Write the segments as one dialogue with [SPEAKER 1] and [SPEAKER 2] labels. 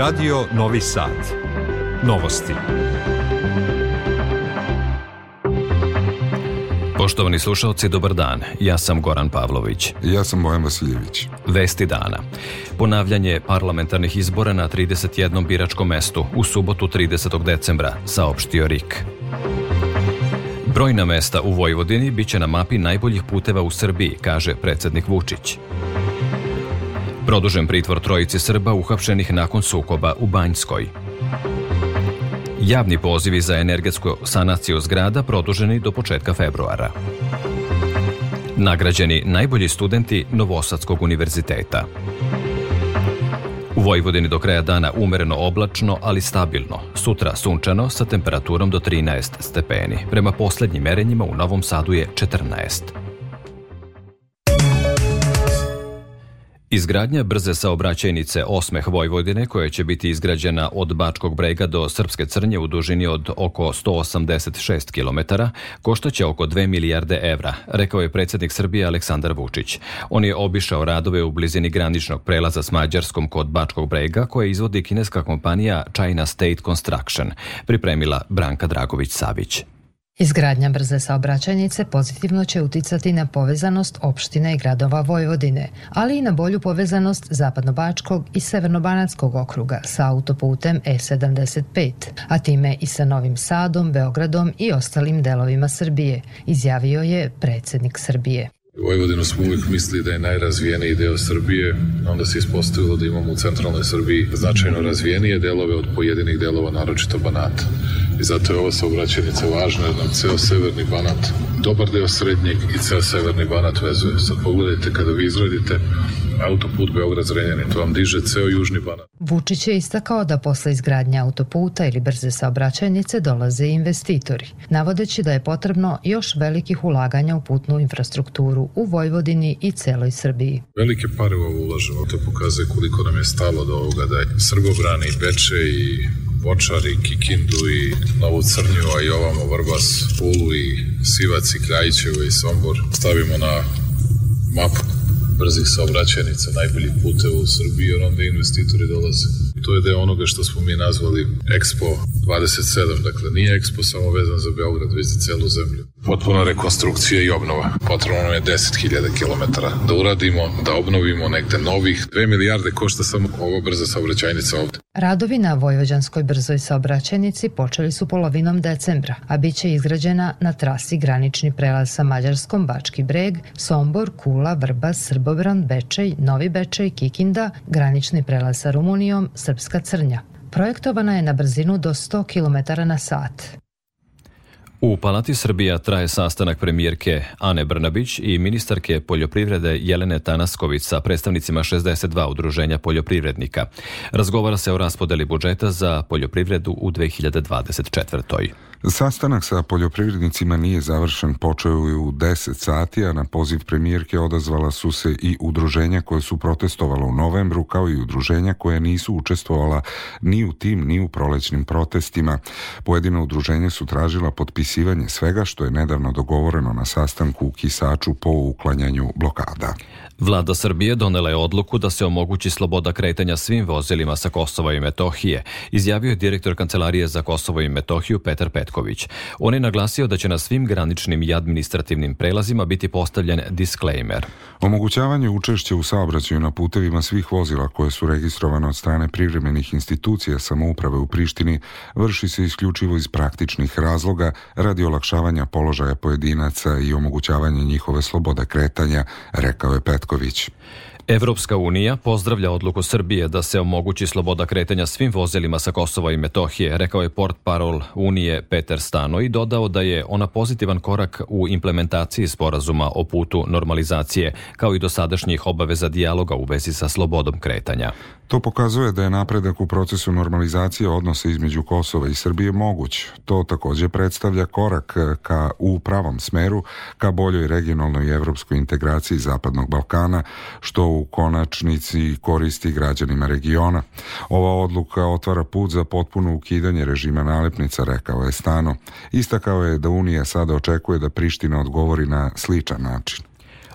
[SPEAKER 1] Radio Novi Sad. Novosti.
[SPEAKER 2] Poštovani slušalci, dobar dan. Ja sam Goran Pavlović.
[SPEAKER 3] Ja sam Bojan Vasiljević.
[SPEAKER 2] Vesti dana. Ponavljanje parlamentarnih izbora na 31. biračkom mestu u subotu 30. decembra, saopštio RIK. Brojna mesta u Vojvodini biće na mapi najboljih puteva u Srbiji, kaže predsednik Vučić. Produžen pritvor trojici Srba uhapšenih nakon sukoba u Banjskoj. Javni pozivi za energetsku sanaciju zgrada produženi do početka februara. Nagrađeni najbolji studenti Novosadskog univerziteta. U Vojvodini do kraja dana umereno oblačno, ali stabilno. Sutra sunčano sa temperaturom do 13 stepeni. Prema poslednjim merenjima u Novom Sadu je 14. Izgradnja brze saobraćajnice Osmeh Vojvodine, koja će biti izgrađena od Bačkog brega do Srpske crnje u dužini od oko 186 km, koštaće oko 2 milijarde evra, rekao je predsednik Srbije Aleksandar Vučić. On je obišao radove u blizini graničnog prelaza s Mađarskom kod Bačkog brega, koje izvodi kineska kompanija China State Construction, pripremila Branka Dragović-Savić.
[SPEAKER 4] Izgradnja brze saobraćajnice pozitivno će uticati na povezanost opština i gradova Vojvodine, ali i na bolju povezanost Zapadnobačkog i Severnobanatskog okruga sa autoputem E75, a time i sa Novim Sadom, Beogradom i ostalim delovima Srbije, izjavio je predsednik Srbije.
[SPEAKER 5] Vojvodinu smo uvijek mislili da je najrazvijeniji deo Srbije, onda se ispostavilo da imamo u centralnoj Srbiji značajno razvijenije delove od pojedinih delova, naročito Banata. I zato je ova saobraćenica važna, jer nam ceo severni Banat, dobar deo srednjeg i ceo severni Banat vezuje. Sad pogledajte kada vi izradite autoput Beograd-Zrenjanin, to vam diže ceo južni Banat.
[SPEAKER 4] Vučić je istakao da posle izgradnje autoputa ili brze saobraćajnice dolaze investitori, navodeći da je potrebno još velikih ulaganja u putnu infrastrukturu u Vojvodini i celoj Srbiji.
[SPEAKER 5] Velike pare u ovo ulažemo, to pokazuje koliko nam je stalo do ovoga da je Srbobrani Beče i Bočar i Kikindu i Novu Crnju, a i ovamo Vrbas, Pulu i Sivac i Krajićevo i Sombor stavimo na mapu brzih saobraćajnica, najboljih puteva u Srbiji, jer onda investitori dolaze. To je deo onoga što smo mi nazvali Expo 27, dakle nije Expo samo vezan za Beograd, već za celu zemlju. Potpuna rekonstrukcija i obnova. Potrebno nam je 10.000 km da uradimo, da obnovimo negde novih. 2 milijarde košta samo ova brza saobraćajnica ovde.
[SPEAKER 4] Radovi na Vojvođanskoj brzoj saobraćajnici počeli su polovinom decembra, a bit će izgrađena na trasi granični prelaz sa Mađarskom Bački breg, Sombor, Kula, Vrbas, Srbobran, Bečej, Novi Bečej, Kikinda, granični prelaz sa Rumunijom, Srpska Crnja. Projektovana je na brzinu do 100 km na sat.
[SPEAKER 2] U Palati Srbija traje sastanak premijerke Ane Brnabić i ministarke poljoprivrede Jelene Tanasković sa predstavnicima 62 udruženja poljoprivrednika. Razgovara se o raspodeli budžeta za poljoprivredu u 2024.
[SPEAKER 3] Sastanak sa poljoprivrednicima nije završen, počeo je u 10 sati, a na poziv premijerke odazvala su se i udruženja koje su protestovala u novembru, kao i udruženja koje nisu učestvovala ni u tim, ni u prolećnim protestima. Pojedina udruženja su tražila potpisivanje svega što je nedavno dogovoreno na sastanku u Kisaču po uklanjanju blokada.
[SPEAKER 2] Vlada Srbije donela je odluku da se omogući sloboda kretanja svim vozilima sa Kosova i Metohije, izjavio je direktor Kancelarije za Kosovo i Metohiju Petar Petković. On je naglasio da će na svim graničnim i administrativnim prelazima biti postavljen disclaimer.
[SPEAKER 3] Omogućavanje učešća u saobraćaju na putevima svih vozila koje su registrovane od strane privremenih institucija samouprave u Prištini vrši se isključivo iz praktičnih razloga radi olakšavanja položaja pojedinaca i omogućavanja njihove slobode kretanja, rekao je Petković. Petković.
[SPEAKER 2] Evropska unija pozdravlja odluku Srbije da se omogući sloboda kretanja svim vozilima sa Kosova i Metohije, rekao je port parol Unije Peter Stano i dodao da je ona pozitivan korak u implementaciji sporazuma o putu normalizacije, kao i dosadašnjih obaveza dijaloga u vezi sa slobodom kretanja.
[SPEAKER 3] To pokazuje da je napredak u procesu normalizacije odnosa između Kosova i Srbije moguć. To takođe predstavlja korak ka u pravom smeru ka boljoj regionalnoj i evropskoj integraciji Zapadnog Balkana, što u konačnici koristi građanima regiona. Ova odluka otvara put za potpuno ukidanje režima nalepnica, rekao je Stano. Istakao je da Unija sada očekuje da Priština odgovori na sličan način.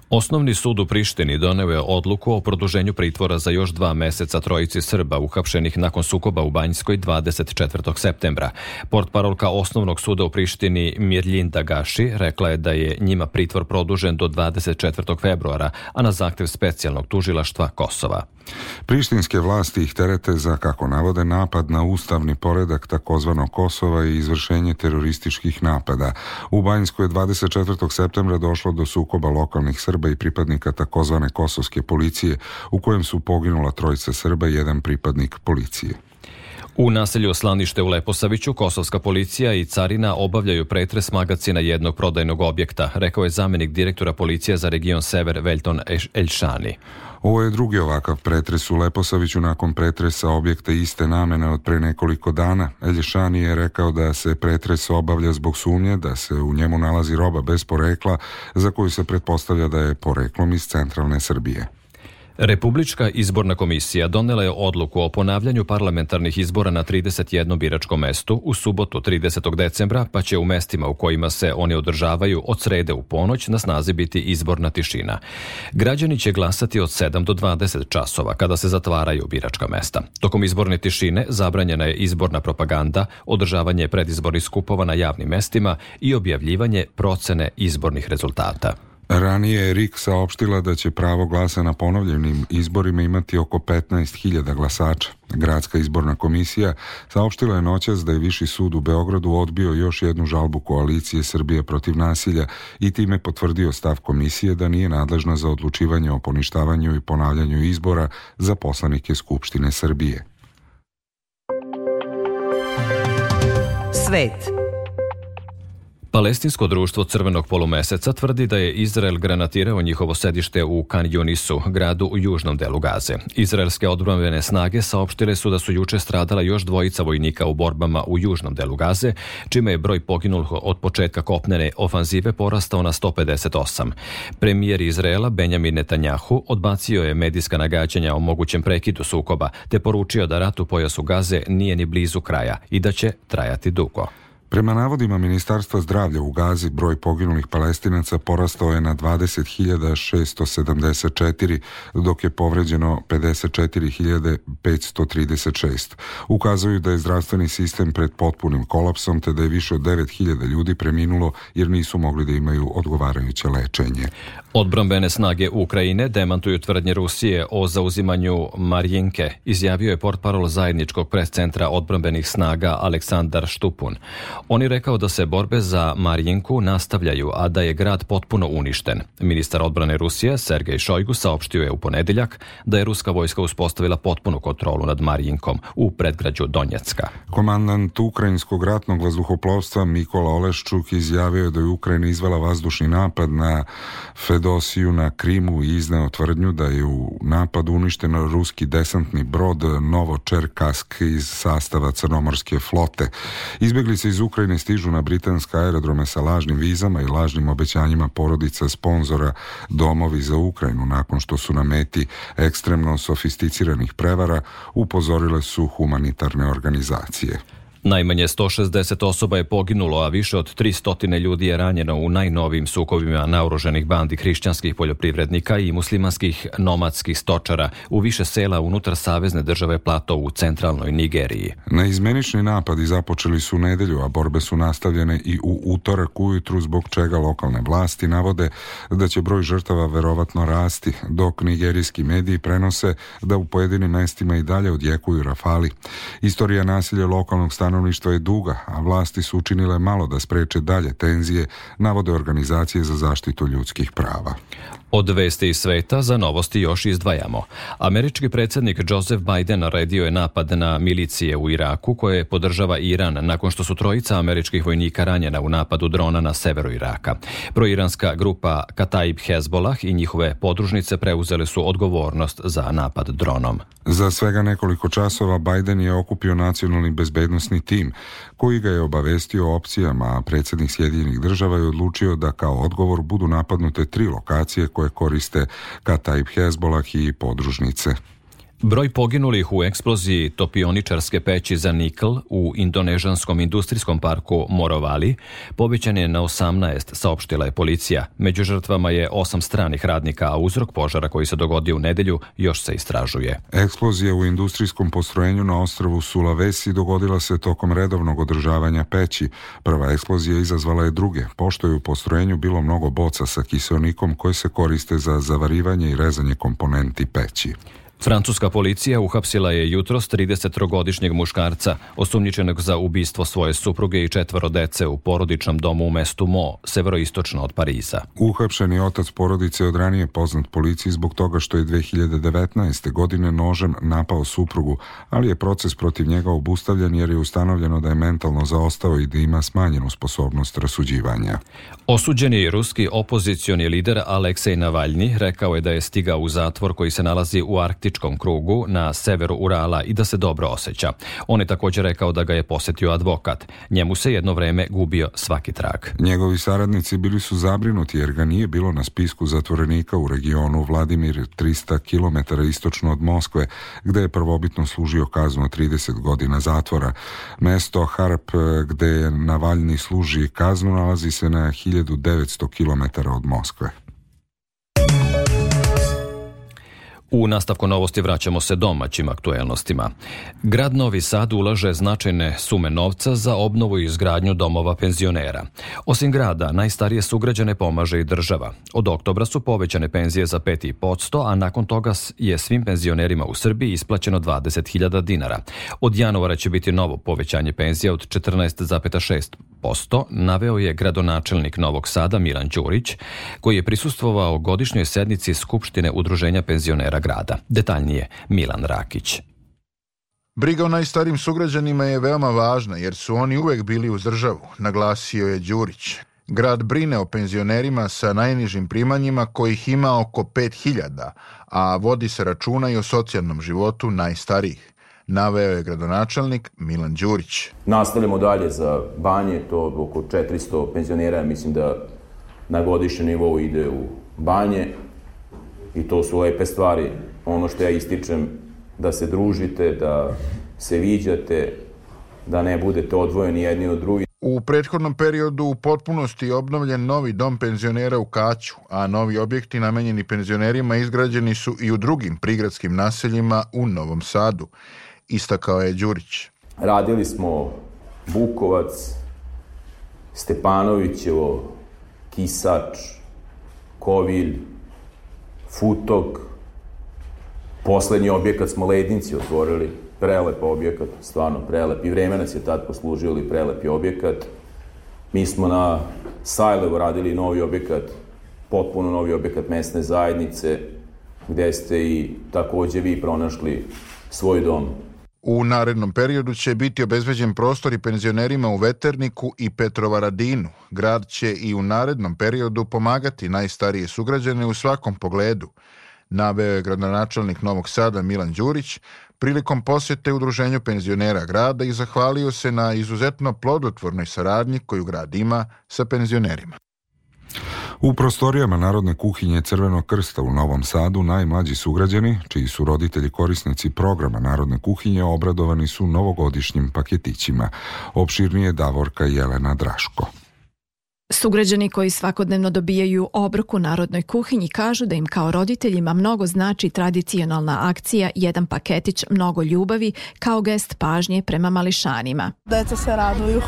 [SPEAKER 2] Osnovni sud u Prištini doneo je odluku o produženju pritvora za još dva meseca trojici Srba uhapšenih nakon sukoba u Banjskoj 24. septembra. Portparolka Osnovnog suda u Prištini Mirljinda Gaši rekla je da je njima pritvor produžen do 24. februara, a na zahtev specijalnog tužilaštva Kosova.
[SPEAKER 3] Prištinske vlasti ih terete za, kako navode, napad na ustavni poredak takozvano Kosova i izvršenje terorističkih napada. U Banjskoj je 24. septembra došlo do sukoba lokalnih Srba i pripadnika takozvane kosovske policije, u kojem su poginula trojica Srba i jedan pripadnik policije.
[SPEAKER 2] U naselju Slanište u Leposaviću kosovska policija i carina obavljaju pretres magacina jednog prodajnog objekta, rekao je zamenik direktora policije za region Sever Velton Elšani.
[SPEAKER 3] Ovo je drugi ovakav pretres u Leposaviću nakon pretresa objekta iste namene od pre nekoliko dana. Elješani je rekao da se pretres obavlja zbog sumnje da se u njemu nalazi roba bez porekla za koju se pretpostavlja da je poreklom iz centralne Srbije.
[SPEAKER 2] Republička izborna komisija donela je odluku o ponavljanju parlamentarnih izbora na 31 biračkom mestu u subotu 30. decembra, pa će u mestima u kojima se oni održavaju od srede u ponoć na snazi biti izborna tišina. Građani će glasati od 7 do 20 časova kada se zatvaraju biračka mesta. Tokom izborne tišine zabranjena je izborna propaganda, održavanje predizbornih skupova na javnim mestima i objavljivanje procene izbornih rezultata.
[SPEAKER 3] Ranije je RIK saopštila da će pravo glasa na ponovljenim izborima imati oko 15.000 glasača. Gradska izborna komisija saopštila je noćas da je Viši sud u Beogradu odbio još jednu žalbu koalicije Srbije protiv nasilja i time potvrdio stav komisije da nije nadležna za odlučivanje o poništavanju i ponavljanju izbora za poslanike Skupštine Srbije.
[SPEAKER 2] Svet Palestinsko društvo Crvenog polumeseca tvrdi da je Izrael granatirao njihovo sedište u Kan Yunisu, gradu u južnom delu Gaze. Izraelske odbrambene snage saopštile su da su juče stradala još dvojica vojnika u borbama u južnom delu Gaze, čime je broj poginulih od početka kopnene ofanzive porastao na 158. Premijer Izraela Benjamin Netanjahu odbacio je medijska nagađanja o mogućem prekidu sukoba, te poručio da rat u pojasu Gaze nije ni blizu kraja i da će trajati dugo.
[SPEAKER 3] Prema navodima Ministarstva zdravlja u Gazi, broj poginulih palestinaca porastao je na 20.674, dok je povređeno 54.536. Ukazuju da je zdravstveni sistem pred potpunim kolapsom, te da je više od 9.000 ljudi preminulo jer nisu mogli da imaju odgovarajuće lečenje.
[SPEAKER 2] Odbrambene snage Ukrajine demantuju tvrdnje Rusije o zauzimanju Marjinke, izjavio je portparol zajedničkog prescentra odbrambenih snaga Aleksandar Štupun. On je rekao da se borbe za Marjinku nastavljaju, a da je grad potpuno uništen. Ministar odbrane Rusije Sergej Šojgu saopštio je u ponedeljak da je ruska vojska uspostavila potpunu kontrolu nad Marjinkom u predgrađu Donjecka.
[SPEAKER 3] Komandant Ukrajinskog ratnog vazduhoplovstva Mikola Oleščuk izjavio da je Ukrajina izvela vazdušni napad na Fedosiju na Krimu i izneo tvrdnju da je u napadu uništen ruski desantni brod Novočerkask iz sastava Crnomorske flote. Izbegli se iz Ukrajine stižu na britanske aerodrome sa lažnim vizama i lažnim obećanjima porodica sponzora domovi za Ukrajinu nakon što su na meti ekstremno sofisticiranih prevara upozorile su humanitarne organizacije.
[SPEAKER 2] Najmanje 160 osoba je poginulo, a više od 300 ljudi je ranjeno u najnovijim sukovima naoruženih bandi hrišćanskih poljoprivrednika i muslimanskih nomadskih stočara u više sela unutar Savezne države Plato u centralnoj Nigeriji.
[SPEAKER 3] Neizmenični napadi započeli su nedelju, a borbe su nastavljene i u utorak ujutru zbog čega lokalne vlasti navode da će broj žrtava verovatno rasti, dok nigerijski mediji prenose da u pojedinim mestima i dalje odjekuju rafali. Istorija nasilja lokalnog stana stanovništva je duga, a vlasti su učinile malo da spreče dalje tenzije, navode organizacije za zaštitu ljudskih prava.
[SPEAKER 2] Od vesti iz sveta za novosti još izdvajamo. Američki predsjednik Joseph Biden naredio je napad na milicije u Iraku koje podržava Iran nakon što su trojica američkih vojnika ranjena u napadu drona na severu Iraka. Proiranska grupa Kataib Hezbollah i njihove podružnice preuzele su odgovornost za napad dronom.
[SPEAKER 3] Za svega nekoliko časova Biden je okupio nacionalni bezbednostni tim koji ga je obavestio o opcijama, a predsjednik Sjedinjenih država je odlučio da kao odgovor budu napadnute tri lokacije koje koriste Kataib Hezbollah i podružnice.
[SPEAKER 2] Broj poginulih u eksploziji topioničarske peći za nikl u indonežanskom industrijskom parku Morovali povećan je na 18, saopštila je policija. Među žrtvama je osam stranih radnika, a uzrok požara koji se dogodio u nedelju još se istražuje.
[SPEAKER 3] Eksplozija u industrijskom postrojenju na ostrvu Sulawesi dogodila se tokom redovnog održavanja peći. Prva eksplozija izazvala je druge, pošto je u postrojenju bilo mnogo boca sa kiselnikom koje se koriste za zavarivanje i rezanje komponenti peći.
[SPEAKER 2] Francuska policija uhapsila je jutros 33-godišnjeg muškarca, osumnjičenog za ubistvo svoje supruge i četvoro dece u porodičnom domu u mestu Mo, severoistočno od Pariza.
[SPEAKER 3] Uhapšeni otac porodice od ranije poznat policiji zbog toga što je 2019. godine nožem napao suprugu, ali je proces protiv njega obustavljen jer je ustanovljeno da je mentalno zaostao i da ima smanjenu sposobnost rasuđivanja.
[SPEAKER 2] Osuđeni ruski opozicioni lider Aleksej Navalni rekao je da je stigao u zatvor koji se nalazi u arktičkom krugu na severu Urala i da se dobro osjeća. On je također rekao da ga je posetio advokat. Njemu se jedno vreme gubio svaki trag.
[SPEAKER 3] Njegovi saradnici bili su zabrinuti jer ga nije bilo na spisku zatvorenika u regionu Vladimir 300 km istočno od Moskve, gde je prvobitno služio kaznu 30 godina zatvora. Mesto Harp gde Navalni služi kaznu nalazi se na 1900 km od Moskve.
[SPEAKER 2] U nastavku novosti vraćamo se domaćim aktuelnostima. Grad Novi Sad ulaže značajne sume novca za obnovu i izgradnju domova penzionera. Osim grada, najstarije sugrađane pomaže i država. Od oktobra su povećane penzije za 5,5%, a nakon toga je svim penzionerima u Srbiji isplaćeno 20.000 dinara. Od januara će biti novo povećanje penzija od 14,6%, naveo je gradonačelnik Novog Sada Milan Đurić, koji je prisustvovao godišnjoj sednici Skupštine Udruženja penzionera grada. Detaljnije Milan Rakić.
[SPEAKER 6] Briga o najstarijim sugrađanima je veoma važna jer su oni uvek bili uz državu, naglasio je Đurić. Grad brine o penzionerima sa najnižim primanjima kojih ima oko 5000, a vodi se računa i o socijalnom životu najstarijih. Naveo je gradonačelnik Milan Đurić.
[SPEAKER 7] Nastavljamo dalje za banje, to oko 400 penzionera, mislim da na godišnjem nivou ide u banje i to su lepe stvari. Ono što ja ističem, da se družite, da se viđate, da ne budete odvojeni jedni od drugih.
[SPEAKER 6] U prethodnom periodu u potpunosti je obnovljen novi dom penzionera u Kaću, a novi objekti namenjeni penzionerima izgrađeni su i u drugim prigradskim naseljima u Novom Sadu, istakao je Đurić.
[SPEAKER 7] Radili smo Bukovac, Stepanovićevo, Kisač, Kovilj, Futog, poslednji objekat smo Ledinci otvorili, prelep objekat, stvarno prelep. I vreme nas je tad poslužio ali prelepi objekat. Mi smo na Sajlevu radili novi objekat, potpuno novi objekat mesne zajednice, gde ste i takođe vi pronašli svoj dom.
[SPEAKER 6] U narednom periodu će biti obezbeđen prostor i penzionerima u Veterniku i Petrovaradinu. Grad će i u narednom periodu pomagati najstarije sugrađane u svakom pogledu, naveo je gradonačelnik Novog Sada Milan Đurić prilikom posjete udruženju penzionera grada i zahvalio se na izuzetno plodotvornoj saradnji koju grad ima sa penzionerima.
[SPEAKER 3] U prostorijama Narodne kuhinje Crvenog krsta u Novom Sadu najmlađi sugrađani, čiji su roditelji korisnici programa Narodne kuhinje, obradovani su novogodišnjim paketićima. Opširnije Davorka Jelena Draško.
[SPEAKER 8] Sugrađani koji svakodnevno dobijaju obrok u narodnoj kuhinji kažu da im kao roditeljima mnogo znači tradicionalna akcija Jedan paketić mnogo ljubavi kao gest pažnje prema mališanima.
[SPEAKER 9] Deca se raduju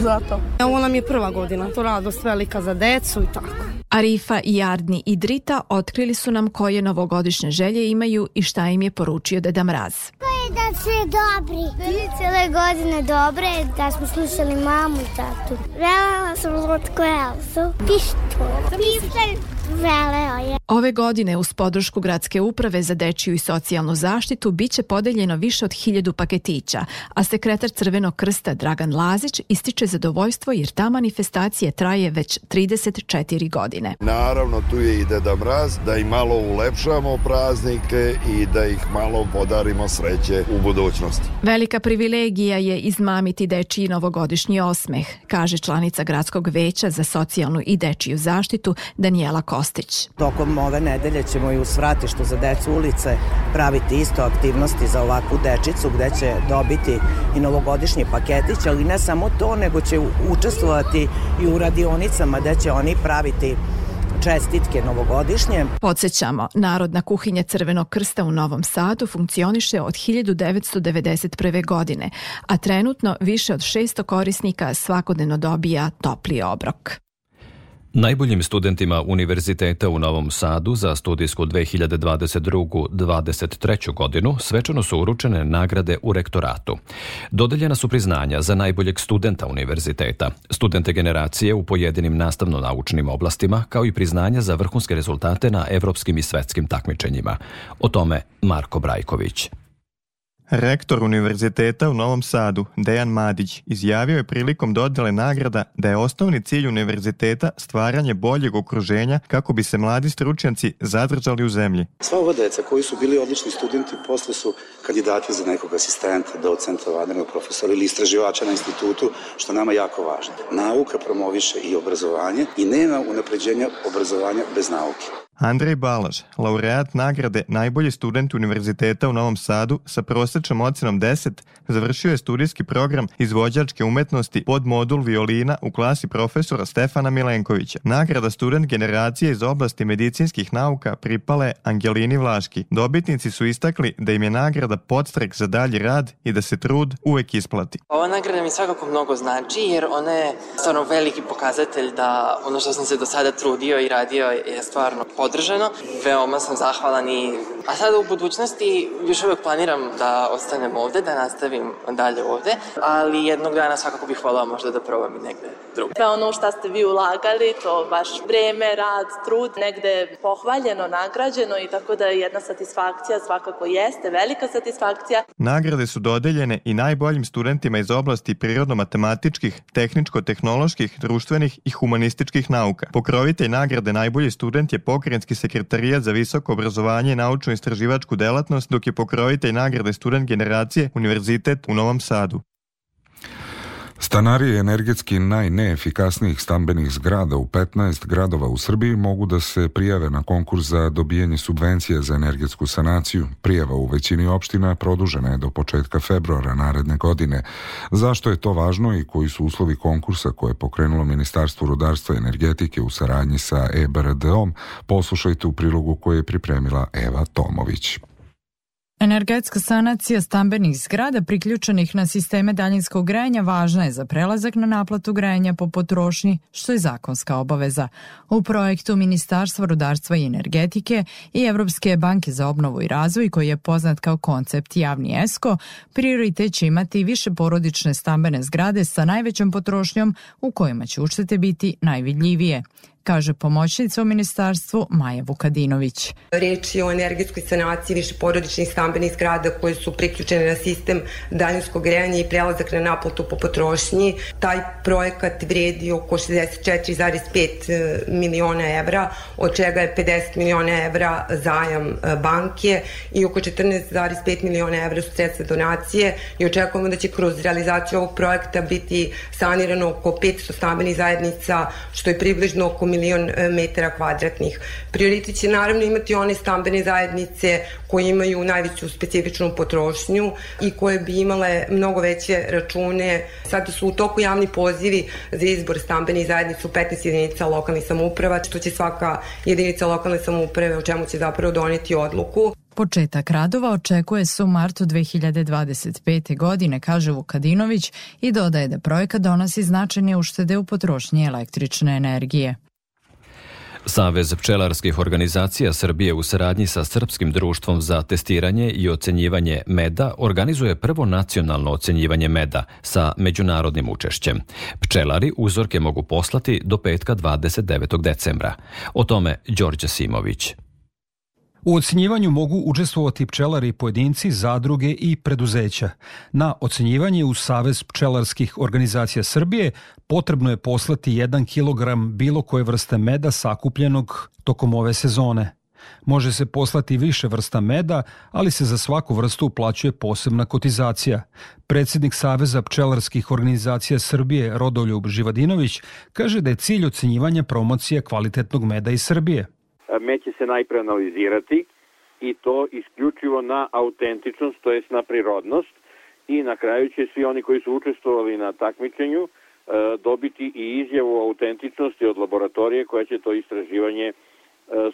[SPEAKER 9] zato. Ovo nam je prva godina, to radost velika za decu i tako.
[SPEAKER 8] Arifa i Ardni i Drita otkrili su nam koje novogodišnje želje imaju i šta im je poručio Deda Mraz.
[SPEAKER 10] je da su dobri. Cijele godine dobre, da smo slušali mamu i tatu. Velela sam lutku Elsu. Pištolj. Pištolj veleo je.
[SPEAKER 8] Ove godine uz podršku Gradske uprave za dečiju i socijalnu zaštitu biće podeljeno više od hiljadu paketića, a sekretar Crvenog krsta Dragan Lazić ističe zadovoljstvo jer ta manifestacija traje već 34 godine.
[SPEAKER 11] Naravno tu je i Deda Mraz da im malo ulepšamo praznike i da ih malo podarimo sreće u budućnosti.
[SPEAKER 8] Velika privilegija je izmamiti dečiji novogodišnji osmeh, kaže članica Gradskog veća za socijalnu i dečiju zaštitu Danijela Kostić.
[SPEAKER 12] Tokom ove nedelje ćemo i u svratištu za decu ulice praviti isto aktivnosti za ovakvu dečicu gde će dobiti i novogodišnji paketić, ali ne samo to, nego će učestvovati i u radionicama gde će oni praviti čestitke novogodišnje.
[SPEAKER 8] Podsećamo, Narodna kuhinja Crvenog krsta u Novom Sadu funkcioniše od 1991. godine, a trenutno više od 600 korisnika svakodnevno dobija topli obrok.
[SPEAKER 2] Najboljim studentima Univerziteta u Novom Sadu za studijsku 2022-2023. godinu svečano su uručene nagrade u rektoratu. Dodeljena su priznanja za najboljeg studenta univerziteta, studente generacije u pojedinim nastavno-naučnim oblastima, kao i priznanja za vrhunske rezultate na evropskim i svetskim takmičenjima. O tome Marko Brajković.
[SPEAKER 13] Rektor Univerziteta u Novom Sadu, Dejan Madić, izjavio je prilikom dodele nagrada da je osnovni cilj univerziteta stvaranje boljeg okruženja kako bi se mladi stručnjaci zadržali u zemlji.
[SPEAKER 14] Sva ova deca koji su bili odlični studenti posle su kandidati za nekog asistenta, docenta, vanrednog profesora ili istraživača na institutu, što nama jako važno. Nauka promoviše i obrazovanje i nema unapređenja obrazovanja bez nauke.
[SPEAKER 13] Andrej Balaž, laureat nagrade Najbolji student Univerziteta u Novom Sadu sa prosečnom ocenom 10, završio je studijski program izvođačke umetnosti pod modul violina u klasi profesora Stefana Milenkovića. Nagrada student generacije iz oblasti medicinskih nauka pripale Angelini Vlaški. Dobitnici su istakli da im je nagrada podstrek za dalji rad i da se trud uvek isplati.
[SPEAKER 15] Ova nagrada mi svakako mnogo znači jer ona je stvarno veliki pokazatelj da ono što sam se do sada trudio i radio je stvarno podržano. Veoma sam zahvalan i... A sada u budućnosti još uvek planiram da ostanem ovde, da nastavim dalje ovde, ali jednog dana svakako bih volao možda da probam i negde drugde.
[SPEAKER 16] Sve ono šta ste vi ulagali, to vaš vreme, rad, trud, negde pohvaljeno, nagrađeno i tako da jedna satisfakcija svakako jeste, velika satisfakcija.
[SPEAKER 13] Nagrade su dodeljene i najboljim studentima iz oblasti prirodno-matematičkih, tehničko-tehnoloških, društvenih i humanističkih nauka. Pokrovitelj nagrade najbolji student je pokrenjski sekretarijat za visoko obrazovanje i naučno-istraživačku delatnost, dok je pokrovitelj nagrade student generacije Univerzitet u Novom Sadu.
[SPEAKER 3] Stanari energetski najneefikasnijih stambenih zgrada u 15 gradova u Srbiji mogu da se prijave na konkurs za dobijanje subvencije za energetsku sanaciju. Prijava u većini opština produžena je do početka februara naredne godine. Zašto je to važno i koji su uslovi konkursa koje je pokrenulo Ministarstvo rudarstva i energetike u saradnji sa EBRD-om, poslušajte u prilogu koje je pripremila Eva Tomović.
[SPEAKER 17] Energetska sanacija stambenih zgrada priključenih na sisteme daljinskog grejanja važna je za prelazak na naplatu grejanja po potrošnji, što je zakonska obaveza. U projektu Ministarstva rudarstva i energetike i Evropske banke za obnovu i razvoj, koji je poznat kao koncept javni ESCO, prioritet će imati više porodične stambene zgrade sa najvećom potrošnjom u kojima će uštete biti najvidljivije kaže pomoćnica u ministarstvu Maja Vukadinović.
[SPEAKER 18] Reč je o energetskoj sanaciji više porodičnih stambenih zgrada koje su priključene na sistem daljinskog grejanja i prelazak na naplatu po potrošnji. Taj projekat vredi oko 64,5 e, miliona evra, od čega je 50 miliona evra zajam e, banke i oko 14,5 miliona evra su sredstva donacije i očekujemo da će kroz realizaciju ovog projekta biti sanirano oko 500 stambenih zajednica, što je približno oko milion e, metara kvadratnih. Prioritet će naravno imati one stambene zajednice koje imaju najveću specifičnu potrošnju i koje bi imale mnogo veće račune. Sada su u toku javni pozivi za izbor stambene zajednice u 15 jedinica lokalnih samouprava, što će svaka jedinica lokalne samouprave o čemu će zapravo doneti odluku.
[SPEAKER 17] Početak radova očekuje se u martu 2025. godine, kaže Vukadinović i dodaje da projekat donosi značajne uštede u potrošnji električne energije.
[SPEAKER 2] Savez pčelarskih organizacija Srbije u saradnji sa Srpskim društvom za testiranje i ocenjivanje meda organizuje prvo nacionalno ocenjivanje meda sa međunarodnim učešćem. Pčelari uzorke mogu poslati do petka 29. decembra. O tome Đorđe Simović.
[SPEAKER 19] U ocenjivanju mogu učestvovati pčelari pojedinci, zadruge i preduzeća. Na ocenjivanje u Savez pčelarskih organizacija Srbije potrebno je poslati 1 kg bilo koje vrste meda sakupljenog tokom ove sezone. Može se poslati više vrsta meda, ali se za svaku vrstu uplaćuje posebna kotizacija. Predsednik Saveza pčelarskih organizacija Srbije Rodoljub Živadinović kaže da je cilj ocenjivanja promocije kvalitetnog meda iz Srbije.
[SPEAKER 20] Med će se najpre analizirati i to isključivo na autentičnost, to jest na prirodnost i na kraju će svi oni koji su učestvovali na takmičenju dobiti i izjavu autentičnosti od laboratorije koja će to istraživanje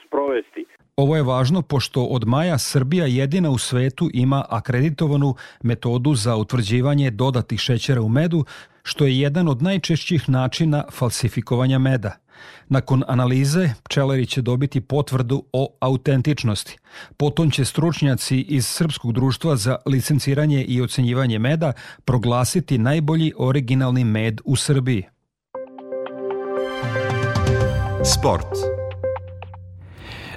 [SPEAKER 20] sprovesti.
[SPEAKER 19] Ovo je važno pošto od maja Srbija jedina u svetu ima akreditovanu metodu za utvrđivanje dodatih šećera u medu, što je jedan od najčešćih načina falsifikovanja meda. Nakon analize, pčelari će dobiti potvrdu o autentičnosti. Potom će stručnjaci iz Srpskog društva za licenciranje i ocenjivanje meda proglasiti najbolji originalni med u Srbiji.
[SPEAKER 1] Sport.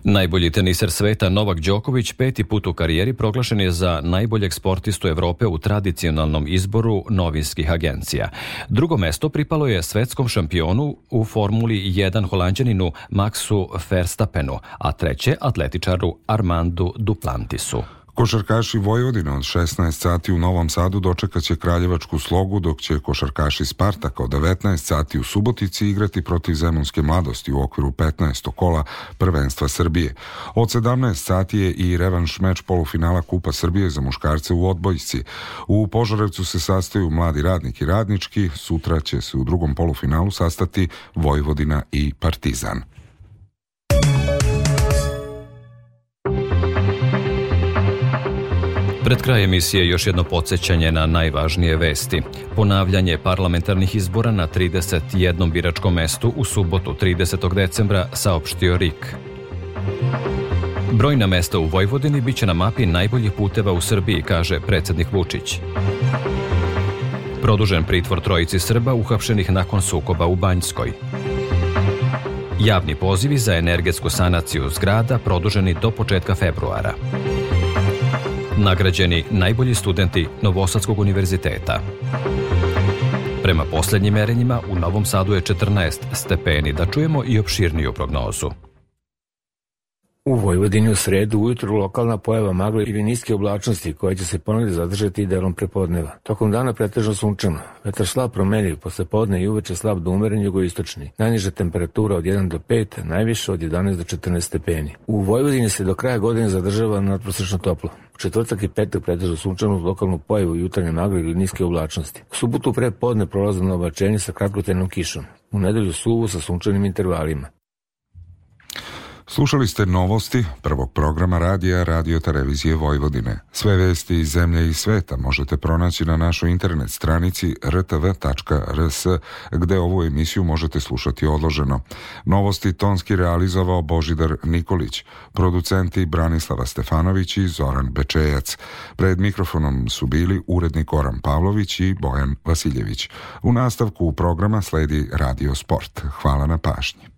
[SPEAKER 2] Najbolji teniser sveta Novak Đoković peti put u karijeri proglašen je za najboljeg sportistu Evrope u tradicionalnom izboru novinskih agencija. Drugo mesto pripalo je svetskom šampionu u Formuli 1 holandjaninu Maxu Verstappenu, a treće atletičaru Armandu Duplantisu.
[SPEAKER 3] Košarkaši Vojvodine od 16 sati u Novom Sadu dočekaće Kraljevačku slogu, dok će košarkaši Spartaka od 19 sati u Subotici igrati protiv Zemunske mladosti u okviru 15. kola prvenstva Srbije. Od 17 sati je i revanš meč polufinala Kupa Srbije za muškarce u odbojci. U Požarevcu se sastaju mladi radnik i radnički, sutra će se u drugom polufinalu sastati Vojvodina i Partizan.
[SPEAKER 2] Pred kraj emisije još jedno podsjećanje na najvažnije vesti. Ponavljanje parlamentarnih izbora na 31. biračkom mestu u subotu 30. decembra saopštio RIK. Brojna mesta u Vojvodini biće na mapi najboljih puteva u Srbiji, kaže predsednik Vučić. Produžen pritvor trojici Srba uhapšenih nakon sukoba u Banjskoj. Javni pozivi za energetsku sanaciju zgrada produženi do početka februara nagrađeni najbolji studenti Novosadskog univerziteta. Prema poslednjim merenjima u Novom Sadu je 14 stepeni, da čujemo i opširniju prognozu.
[SPEAKER 21] U Vojvodini u sredu ujutru lokalna pojava magle ili niske oblačnosti koja će se ponovno zadržati delom prepodneva. Tokom dana pretežno sunčano. Vetar slab promenljiv, posle podne i uveče slab do umeren jugoistočni. Najniža temperatura od 1 do 5, najviše od 11 do 14 stepeni. U Vojvodini se do kraja godine zadržava nadprosečno toplo. U četvrtak i petak pretežno sunčano uz lokalnu pojavu jutarnje magle ili niske oblačnosti. U subotu pre podne prolazno oblačenje sa kratkotenom kišom. U nedelju suvu sa sunčanim intervalima.
[SPEAKER 3] Slušali ste novosti prvog programa radija Radio Televizije Vojvodine. Sve vesti iz zemlje i sveta možete pronaći na našoj internet stranici rtv.rs gde ovu emisiju možete slušati odloženo. Novosti tonski realizovao Božidar Nikolić, producenti Branislava Stefanović i Zoran Bečejac. Pred mikrofonom su bili urednik Oran Pavlović i Bojan Vasiljević. U nastavku programa sledi Radio Sport. Hvala na pažnji.